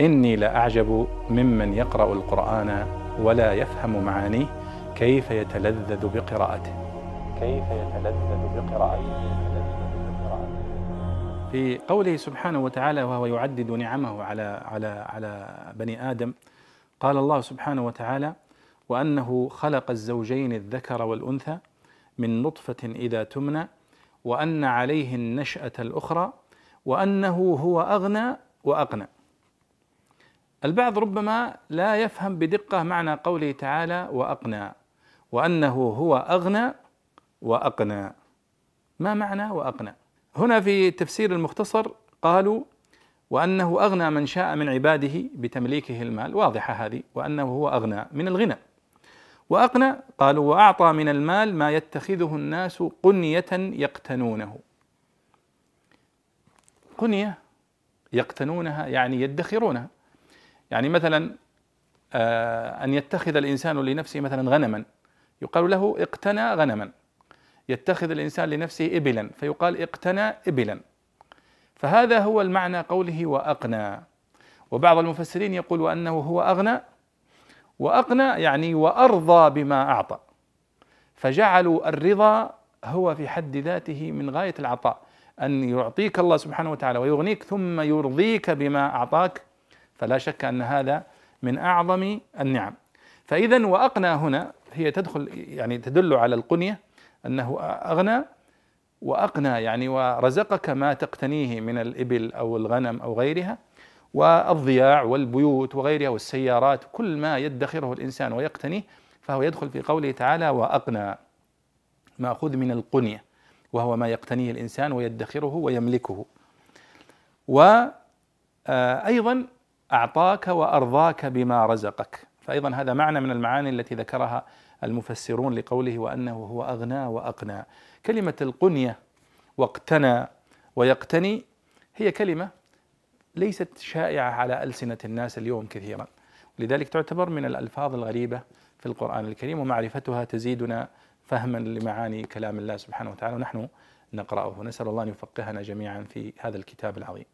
إني لأعجب ممن يقرأ القرآن ولا يفهم معانيه كيف يتلذذ بقراءته. كيف يتلذذ بقراءته. في قوله سبحانه وتعالى وهو يعدد نعمه على على على بني آدم قال الله سبحانه وتعالى وأنه خلق الزوجين الذكر والأنثى من نطفة إذا تمنى وأن عليه النشأة الأخرى وأنه هو أغنى وأقنى. البعض ربما لا يفهم بدقة معنى قوله تعالى وأقنى وأنه هو أغنى وأقنى ما معنى وأقنى هنا في تفسير المختصر قالوا وأنه أغنى من شاء من عباده بتمليكه المال. واضحة هذه وأنه هو أغنى من الغنى. وأقنى قالوا وأعطى من المال ما يتخذه الناس قنية يقتنونه. قنية يقتنونها يعني يدخرونها. يعني مثلا آه، أن يتخذ الإنسان لنفسه مثلا غنما. يقال له اقتنى غنما. يتخذ الإنسان لنفسه إبلا فيقال اقتنى إبلا. فهذا هو المعنى قوله وأقنى. وبعض المفسرين يقول وأنه هو أغنى. وأقنى يعني وأرضى بما أعطى. فجعلوا الرضا هو في حد ذاته من غاية العطاء. أن يعطيك الله سبحانه وتعالى ويغنيك ثم يرضيك بما أعطاك. فلا شك أن هذا من أعظم النعم. فإذا وأقنى هنا هي تدخل يعني تدل على القنية أنه أغنى وأقنى يعني ورزقك ما تقتنيه من الإبل أو الغنم أو غيرها والضياع والبيوت وغيرها والسيارات كل ما يدخره الإنسان ويقتنيه فهو يدخل في قوله تعالى وأقنى مأخوذ من القنية وهو ما يقتنيه الإنسان ويدخره ويملكه. وأيضا أعطاك وأرضاك بما رزقك. فأيضا هذا معنى من المعاني التي ذكرها المفسرون لقوله وأنه هو أغنى وأقنى. كلمة القنية واقتنى ويقتني هي كلمة ليست شائعة على ألسنة الناس اليوم كثيرا. لذلك تعتبر من الألفاظ الغريبة في القرآن الكريم ومعرفتها تزيدنا فهما لمعاني كلام الله سبحانه وتعالى. ونحن نقرأه. نسأل الله أن يفقهنا جميعا في هذا الكتاب العظيم.